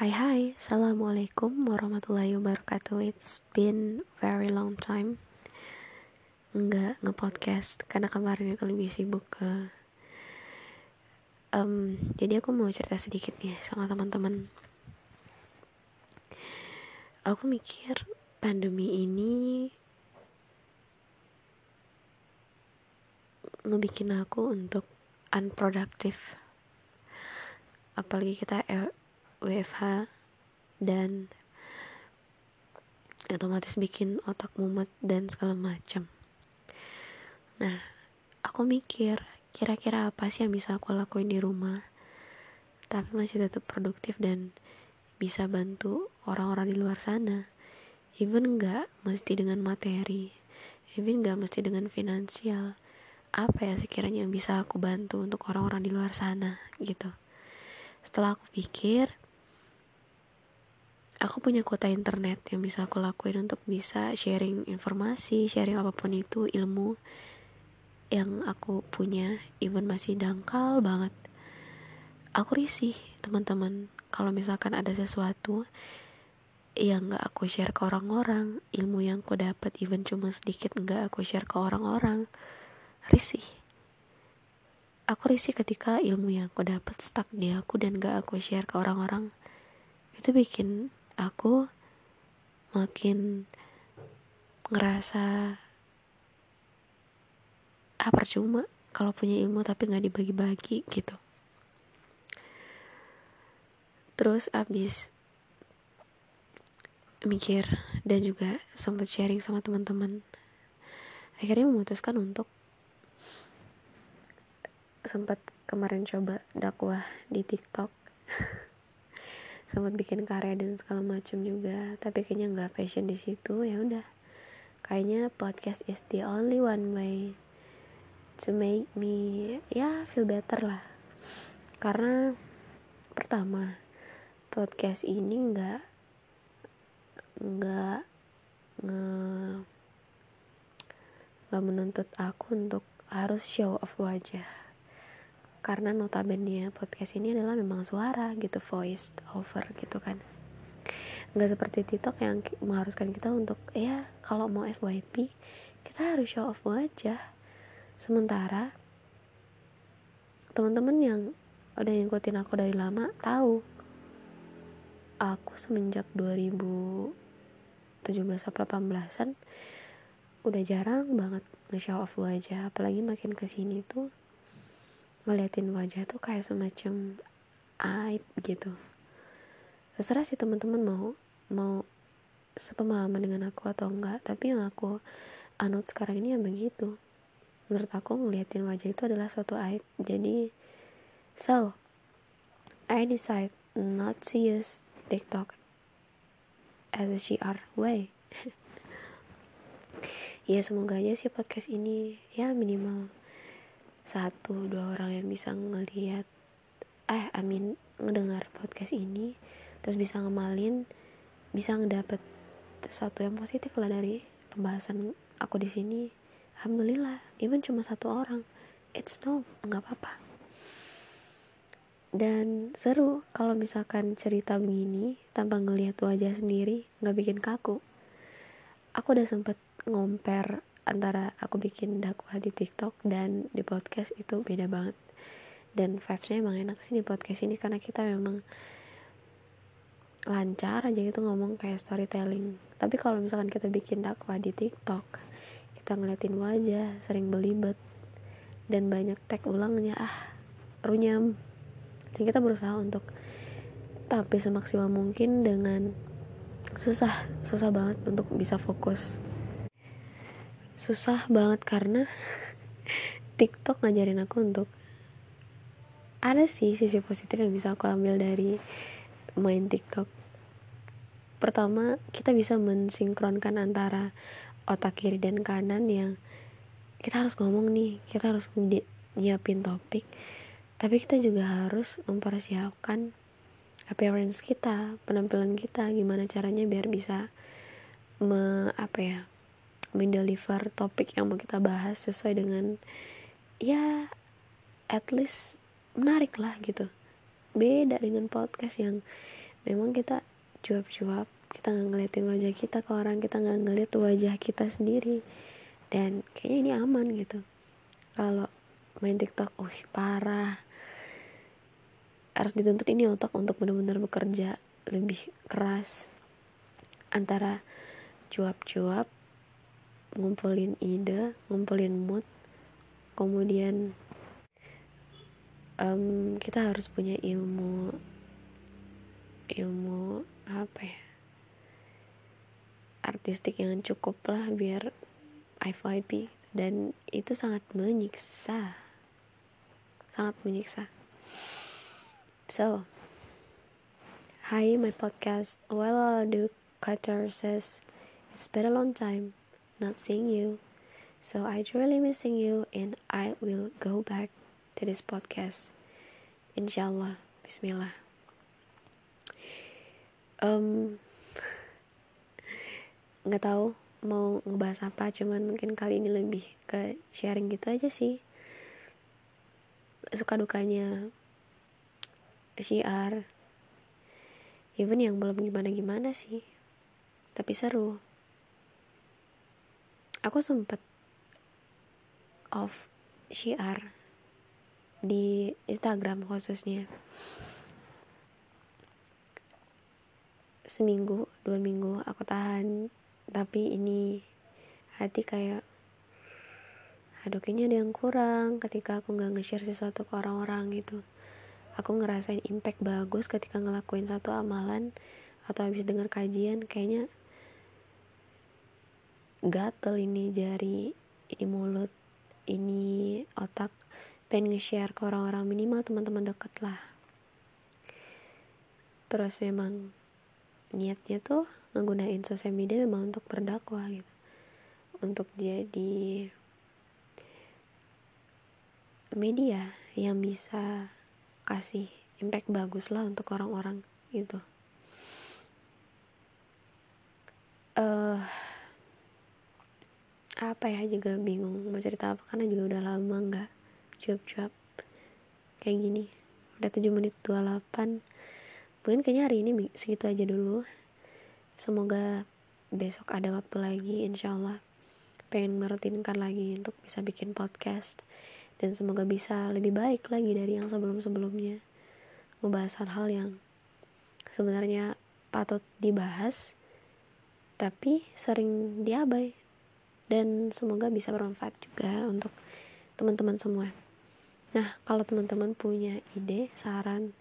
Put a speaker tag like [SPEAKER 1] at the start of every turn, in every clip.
[SPEAKER 1] Hai hai, Assalamualaikum warahmatullahi wabarakatuh. It's been very long time. Nggak nge-podcast Karena kemarin itu lebih sibuk ke um, Jadi aku mau cerita sedikit nih sama teman-teman. Aku mikir pandemi ini Ngebikin aku untuk unproductive. Apalagi kita WFH dan otomatis bikin otak mumet dan segala macam. Nah, aku mikir kira-kira apa sih yang bisa aku lakuin di rumah tapi masih tetap produktif dan bisa bantu orang-orang di luar sana. Even nggak mesti dengan materi, even nggak mesti dengan finansial. Apa ya sekiranya yang bisa aku bantu untuk orang-orang di luar sana gitu. Setelah aku pikir, aku punya kuota internet yang bisa aku lakuin untuk bisa sharing informasi, sharing apa pun itu ilmu yang aku punya, even masih dangkal banget. Aku risih, teman-teman, kalau misalkan ada sesuatu yang gak aku share ke orang-orang, ilmu yang aku dapat even cuma sedikit gak aku share ke orang-orang, risih. Aku risih ketika ilmu yang aku dapat stuck di aku dan gak aku share ke orang-orang. Itu bikin aku makin ngerasa ah percuma kalau punya ilmu tapi nggak dibagi-bagi gitu. Terus abis mikir dan juga sempat sharing sama teman-teman akhirnya memutuskan untuk sempat kemarin coba dakwah di TikTok sempat bikin karya dan segala macam juga. Tapi kayaknya nggak passion di situ. Ya udah. Kayaknya podcast is the only one way to make me ya feel better lah. Karena pertama podcast ini nggak nggak nge nggak menuntut aku untuk harus show off wajah karena notabene podcast ini adalah memang suara gitu voice over gitu kan. Nggak seperti TikTok yang mengharuskan kita untuk ya kalau mau FYP kita harus show off wajah. Sementara teman-teman yang udah ngikutin aku dari lama tahu aku semenjak 2017 atau 18an udah jarang banget nge-show off wajah. Apalagi makin ke sini tuh ngeliatin wajah tuh kayak semacam aib gitu. Terserah sih teman-teman mau mau sepemahaman dengan aku atau enggak tapi yang aku anut sekarang ini ya begitu. Menurut aku ngeliatin wajah itu adalah suatu aib. Jadi so I decide not to use TikTok as a shiar way ya semoga aja sih podcast ini ya minimal satu dua orang yang bisa ngelihat eh amin ngedengar podcast ini terus bisa ngemalin bisa ngedapet sesuatu yang positif lah dari pembahasan aku di sini. Alhamdulillah even cuma satu orang it's no nggak apa-apa. Dan seru kalau misalkan cerita begini tanpa ngelihat wajah sendiri nggak bikin kaku. Aku udah sempet ngomper antara aku bikin dakwah di TikTok dan di podcast itu beda banget. Dan vibesnya emang enak sih di podcast ini karena kita memang lancar aja gitu ngomong kayak storytelling. Tapi kalau misalkan kita bikin dakwah di TikTok kita ngeliatin wajah sering belibet dan banyak tag ulangnya ah runyam. Dan kita berusaha untuk tapi semaksimal mungkin dengan susah susah banget untuk bisa fokus susah banget karena TikTok ngajarin aku untuk ada sih sisi positif yang bisa aku ambil dari main TikTok. Pertama, kita bisa mensinkronkan antara otak kiri dan kanan yang kita harus ngomong nih, kita harus nyiapin topik, tapi kita juga harus mempersiapkan appearance kita, penampilan kita, gimana caranya biar bisa me, apa ya, mendeliver topik yang mau kita bahas sesuai dengan ya at least menarik lah gitu. Beda dengan podcast yang memang kita cuap-cuap kita nggak ngeliatin wajah kita ke orang kita nggak ngeliat wajah kita sendiri. Dan kayaknya ini aman gitu. Kalau main TikTok, oh parah. Harus dituntut ini otak untuk benar-benar bekerja lebih keras antara cuap-cuap ngumpulin ide ngumpulin mood kemudian um, kita harus punya ilmu ilmu apa ya? Artistik yang cukup lah biar FYP dan itu sangat menyiksa. Sangat menyiksa. So hi my podcast. Well the cutter says it's been a long time not seeing you. So I really missing you and I will go back to this podcast. Inshallah. Bismillah. Um, nggak tahu mau ngebahas apa cuman mungkin kali ini lebih ke sharing gitu aja sih. Suka dukanya syiar. Even yang belum gimana gimana sih. Tapi seru aku sempet off syiar di Instagram khususnya. Seminggu dua minggu aku tahan. Tapi ini hati kayak aduh kayaknya ada yang kurang ketika aku nggak nge-share sesuatu ke orang-orang gitu. Aku ngerasain impact bagus ketika ngelakuin satu amalan atau habis dengar kajian kayaknya gatel ini jari ini mulut ini otak. Pengen nge-share ke orang-orang minimal teman-teman deket lah. Terus memang niatnya tuh ngegunain sosial media memang untuk berdakwah gitu. Untuk jadi media yang bisa kasih impact bagus lah untuk orang-orang gitu uh, apa ya juga bingung mau cerita apa karena juga udah lama nggak cuap-cuap. Kayak gini udah 7 menit 28 mungkin kayaknya hari ini segitu aja dulu. Semoga besok ada waktu lagi insyaallah pengen merutinkan lagi untuk bisa bikin podcast. Dan semoga bisa lebih baik lagi dari yang sebelum-sebelumnya. Ngebahas hal-hal yang sebenarnya patut dibahas tapi sering diabai dan semoga bisa bermanfaat juga untuk teman-teman semua. Nah kalau teman-teman punya ide saran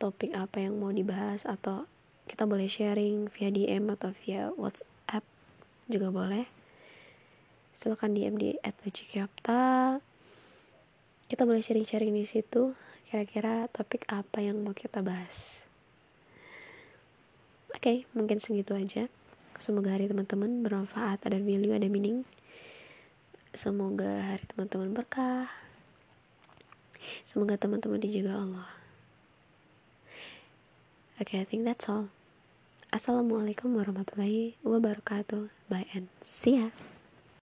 [SPEAKER 1] topik apa yang mau dibahas atau kita boleh sharing via DM atau via WhatsApp juga boleh silahkan DM di @ucikyapta kita boleh sharing-sharing di situ kira-kira topik apa yang mau kita bahas. Oke okay, mungkin segitu aja semoga hari teman-teman bermanfaat ada value ada meaning semoga hari teman-teman berkah semoga teman-teman dijaga Allah Okay, I think that's all. Assalamualaikum warahmatullahi wabarakatuh. Bye and see ya.